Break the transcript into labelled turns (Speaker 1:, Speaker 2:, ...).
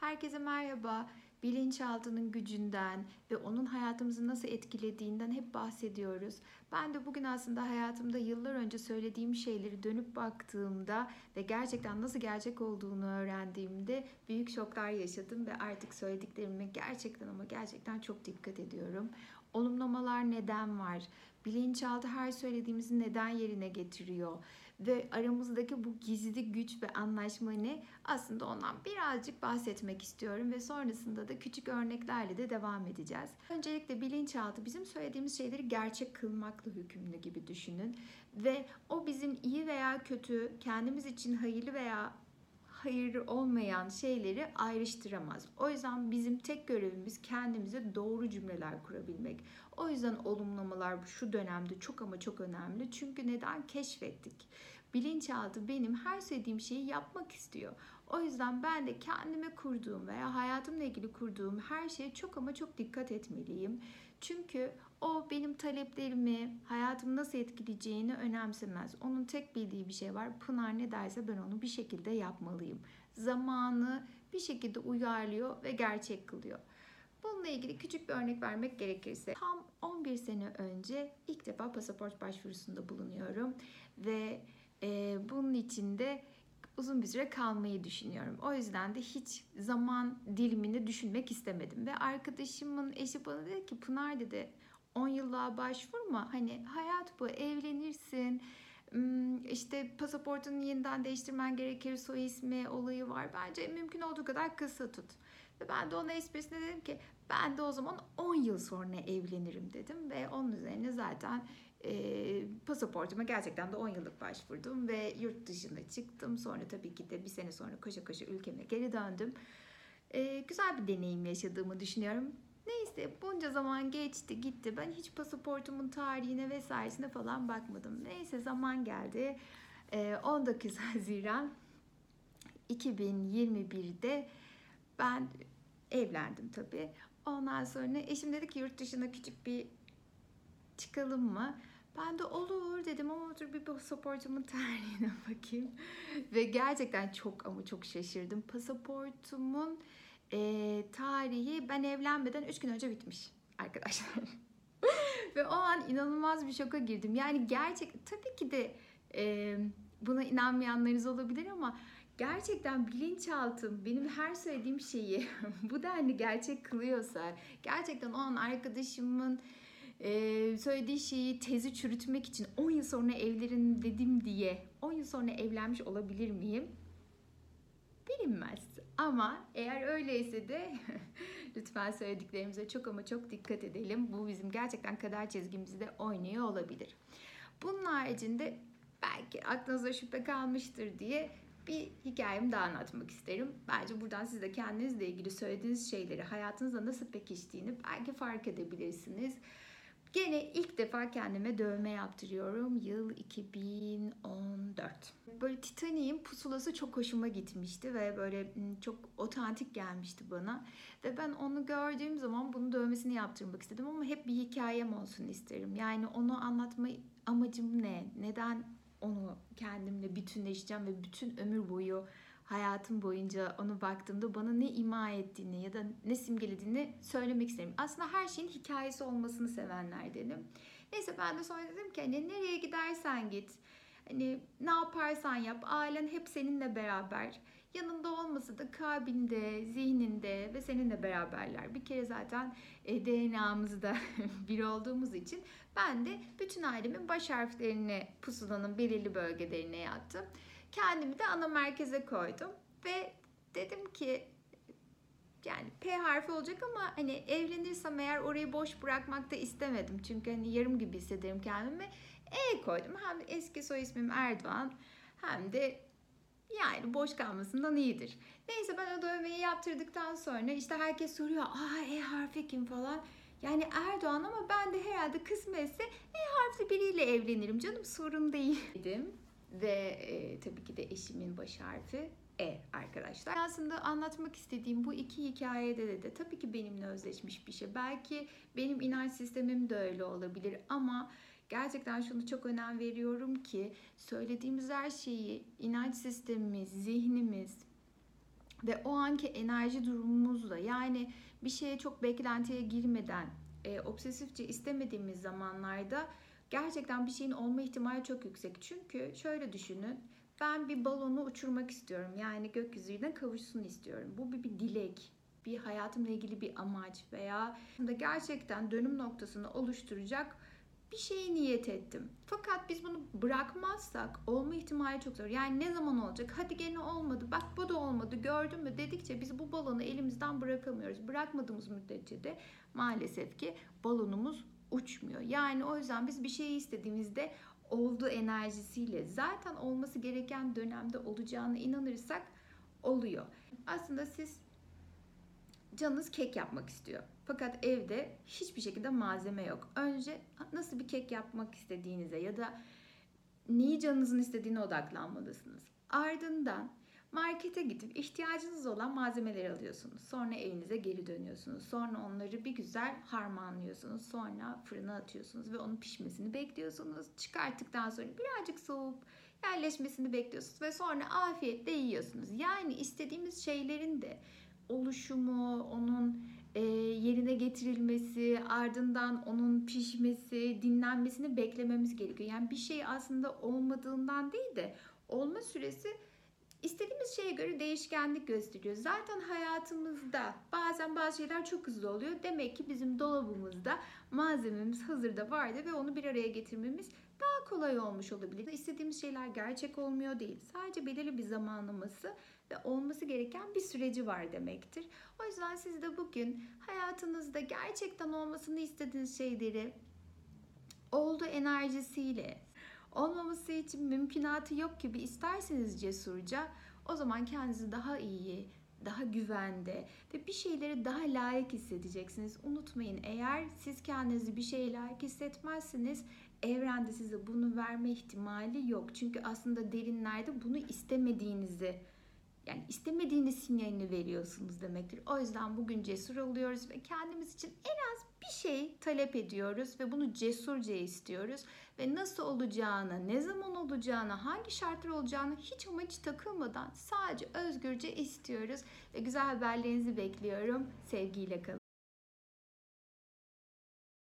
Speaker 1: Herkese merhaba. Bilinçaltının gücünden ve onun hayatımızı nasıl etkilediğinden hep bahsediyoruz. Ben de bugün aslında hayatımda yıllar önce söylediğim şeyleri dönüp baktığımda ve gerçekten nasıl gerçek olduğunu öğrendiğimde büyük şoklar yaşadım ve artık söylediklerime gerçekten ama gerçekten çok dikkat ediyorum. Olumlamalar neden var? Bilinçaltı her söylediğimizi neden yerine getiriyor? Ve aramızdaki bu gizli güç ve anlaşma ne? Aslında ondan birazcık bahsetmek istiyorum ve sonrasında da küçük örneklerle de devam edeceğiz. Öncelikle bilinçaltı bizim söylediğimiz şeyleri gerçek kılmakla hükümlü gibi düşünün. Ve o bizim iyi veya kötü, kendimiz için hayırlı veya hayırlı olmayan şeyleri ayrıştıramaz. O yüzden bizim tek görevimiz kendimize doğru cümleler kurabilmek. O yüzden olumlamalar şu dönemde çok ama çok önemli. Çünkü neden keşfettik? Bilinçaltı benim her söylediğim şeyi yapmak istiyor. O yüzden ben de kendime kurduğum veya hayatımla ilgili kurduğum her şeye çok ama çok dikkat etmeliyim. Çünkü o benim taleplerimi, hayatımı nasıl etkileyeceğini önemsemez. Onun tek bildiği bir şey var. Pınar ne derse ben onu bir şekilde yapmalıyım. Zamanı bir şekilde uyarlıyor ve gerçek kılıyor. Bununla ilgili küçük bir örnek vermek gerekirse tam 11 sene önce ilk defa pasaport başvurusunda bulunuyorum ve e, bunun içinde uzun bir süre kalmayı düşünüyorum. O yüzden de hiç zaman dilimini düşünmek istemedim ve arkadaşımın eşi bana dedi ki Pınar dedi 10 yıllığa başvurma. Hani hayat bu evlenirsin. işte pasaportunu yeniden değiştirmen gerekir. Soy ismi olayı var. Bence mümkün olduğu kadar kısa tut. Ve ben de ona esprisine dedim ki ben de o zaman 10 yıl sonra evlenirim dedim. Ve onun üzerine zaten e, pasaportuma gerçekten de 10 yıllık başvurdum. Ve yurt dışına çıktım. Sonra tabii ki de bir sene sonra koşa koşa ülkeme geri döndüm. E, güzel bir deneyim yaşadığımı düşünüyorum. Neyse bunca zaman geçti gitti. Ben hiç pasaportumun tarihine vesairesine falan bakmadım. Neyse zaman geldi. 19 Haziran 2021'de ben evlendim tabii. Ondan sonra eşim dedi ki yurt dışına küçük bir çıkalım mı? Ben de olur dedim ama dur bir pasaportumun tarihine bakayım. Ve gerçekten çok ama çok şaşırdım. Pasaportumun e, tarihi ben evlenmeden 3 gün önce bitmiş arkadaşlar. Ve o an inanılmaz bir şoka girdim. Yani gerçek tabii ki de e, buna inanmayanlarınız olabilir ama gerçekten bilinçaltım benim her söylediğim şeyi bu denli gerçek kılıyorsa gerçekten o an arkadaşımın e, söylediği şeyi tezi çürütmek için 10 yıl sonra evlerin dedim diye 10 yıl sonra evlenmiş olabilir miyim? bilinmez. Ama eğer öyleyse de lütfen söylediklerimize çok ama çok dikkat edelim. Bu bizim gerçekten kader çizgimizi de oynuyor olabilir. Bunun haricinde belki aklınıza şüphe kalmıştır diye bir hikayemi daha anlatmak isterim. Bence buradan siz de kendinizle ilgili söylediğiniz şeyleri hayatınızda nasıl pekiştiğini belki fark edebilirsiniz. Gene ilk defa kendime dövme yaptırıyorum. Yıl 2014. Böyle Titanic'in pusulası çok hoşuma gitmişti ve böyle çok otantik gelmişti bana. Ve ben onu gördüğüm zaman bunun dövmesini yaptırmak istedim ama hep bir hikayem olsun isterim. Yani onu anlatma amacım ne? Neden onu kendimle bütünleşeceğim ve bütün ömür boyu hayatım boyunca onu baktığımda bana ne ima ettiğini ya da ne simgelediğini söylemek isterim. Aslında her şeyin hikayesi olmasını sevenlerdenim. Neyse ben de sonra dedim ki hani nereye gidersen git. Hani ne yaparsan yap, ailen hep seninle beraber. Yanında olmasa da kalbinde, zihninde ve seninle beraberler. Bir kere zaten e, DNA'mızda bir olduğumuz için ben de bütün ailemin baş harflerini pusulanın belirli bölgelerine yattım. Kendimi de ana merkeze koydum ve dedim ki yani P harfi olacak ama hani evlenirsem eğer orayı boş bırakmak da istemedim. Çünkü hani yarım gibi hissederim kendimi. E koydum. Hem eski soy ismim Erdoğan hem de yani boş kalmasından iyidir. Neyse ben o dövmeyi yaptırdıktan sonra işte herkes soruyor. Aa E harfi kim falan. Yani Erdoğan ama ben de herhalde kısmetse E harfli biriyle evlenirim canım sorun değil dedim. Ve e, tabii ki de eşimin baş harfi E arkadaşlar. Aslında anlatmak istediğim bu iki hikayede de, de tabii ki benimle özleşmiş bir şey. Belki benim inanç sistemim de öyle olabilir ama gerçekten şunu çok önem veriyorum ki söylediğimiz her şeyi inanç sistemimiz, zihnimiz, ve o anki enerji durumumuzla yani bir şeye çok beklentiye girmeden e, obsesifçe istemediğimiz zamanlarda gerçekten bir şeyin olma ihtimali çok yüksek. Çünkü şöyle düşünün. Ben bir balonu uçurmak istiyorum. Yani gökyüzüne kavuşsun istiyorum. Bu bir, bir dilek, bir hayatımla ilgili bir amaç veya da gerçekten dönüm noktasını oluşturacak bir şeye niyet ettim. Fakat biz bunu bırakmazsak olma ihtimali çok zor. Yani ne zaman olacak? Hadi gene olmadı. Bak bu da olmadı. Gördün mü? Dedikçe biz bu balonu elimizden bırakamıyoruz. Bırakmadığımız müddetçe de maalesef ki balonumuz uçmuyor. Yani o yüzden biz bir şeyi istediğimizde oldu enerjisiyle zaten olması gereken dönemde olacağına inanırsak oluyor. Aslında siz canınız kek yapmak istiyor. Fakat evde hiçbir şekilde malzeme yok. Önce nasıl bir kek yapmak istediğinize ya da neyi canınızın istediğine odaklanmalısınız. Ardından markete gidip ihtiyacınız olan malzemeleri alıyorsunuz. Sonra evinize geri dönüyorsunuz. Sonra onları bir güzel harmanlıyorsunuz. Sonra fırına atıyorsunuz ve onun pişmesini bekliyorsunuz. Çıkarttıktan sonra birazcık soğup yerleşmesini bekliyorsunuz ve sonra afiyetle yiyorsunuz. Yani istediğimiz şeylerin de oluşumu, onun e, yerine getirilmesi, ardından onun pişmesi, dinlenmesini beklememiz gerekiyor. Yani bir şey aslında olmadığından değil de olma süresi istediğimiz şeye göre değişkenlik gösteriyor. Zaten hayatımızda bazen bazı şeyler çok hızlı oluyor. Demek ki bizim dolabımızda malzememiz hazırda vardı ve onu bir araya getirmemiz daha kolay olmuş olabilir. İstediğimiz şeyler gerçek olmuyor değil. Sadece belirli bir zamanlaması ve olması gereken bir süreci var demektir. O yüzden siz de bugün hayatınızda gerçekten olmasını istediğiniz şeyleri oldu enerjisiyle olmaması için mümkünatı yok gibi isterseniz cesurca o zaman kendinizi daha iyi, daha güvende ve bir şeyleri daha layık hissedeceksiniz. Unutmayın eğer siz kendinizi bir şeye layık hissetmezseniz evrende size bunu verme ihtimali yok. Çünkü aslında derinlerde bunu istemediğinizi yani istemediğiniz sinyalini veriyorsunuz demektir. O yüzden bugün cesur oluyoruz ve kendimiz için en az bir şey talep ediyoruz ve bunu cesurca istiyoruz ve nasıl olacağını, ne zaman olacağını, hangi şartlar olacağını hiç ama hiç takılmadan sadece özgürce istiyoruz ve güzel haberlerinizi bekliyorum. Sevgiyle kalın.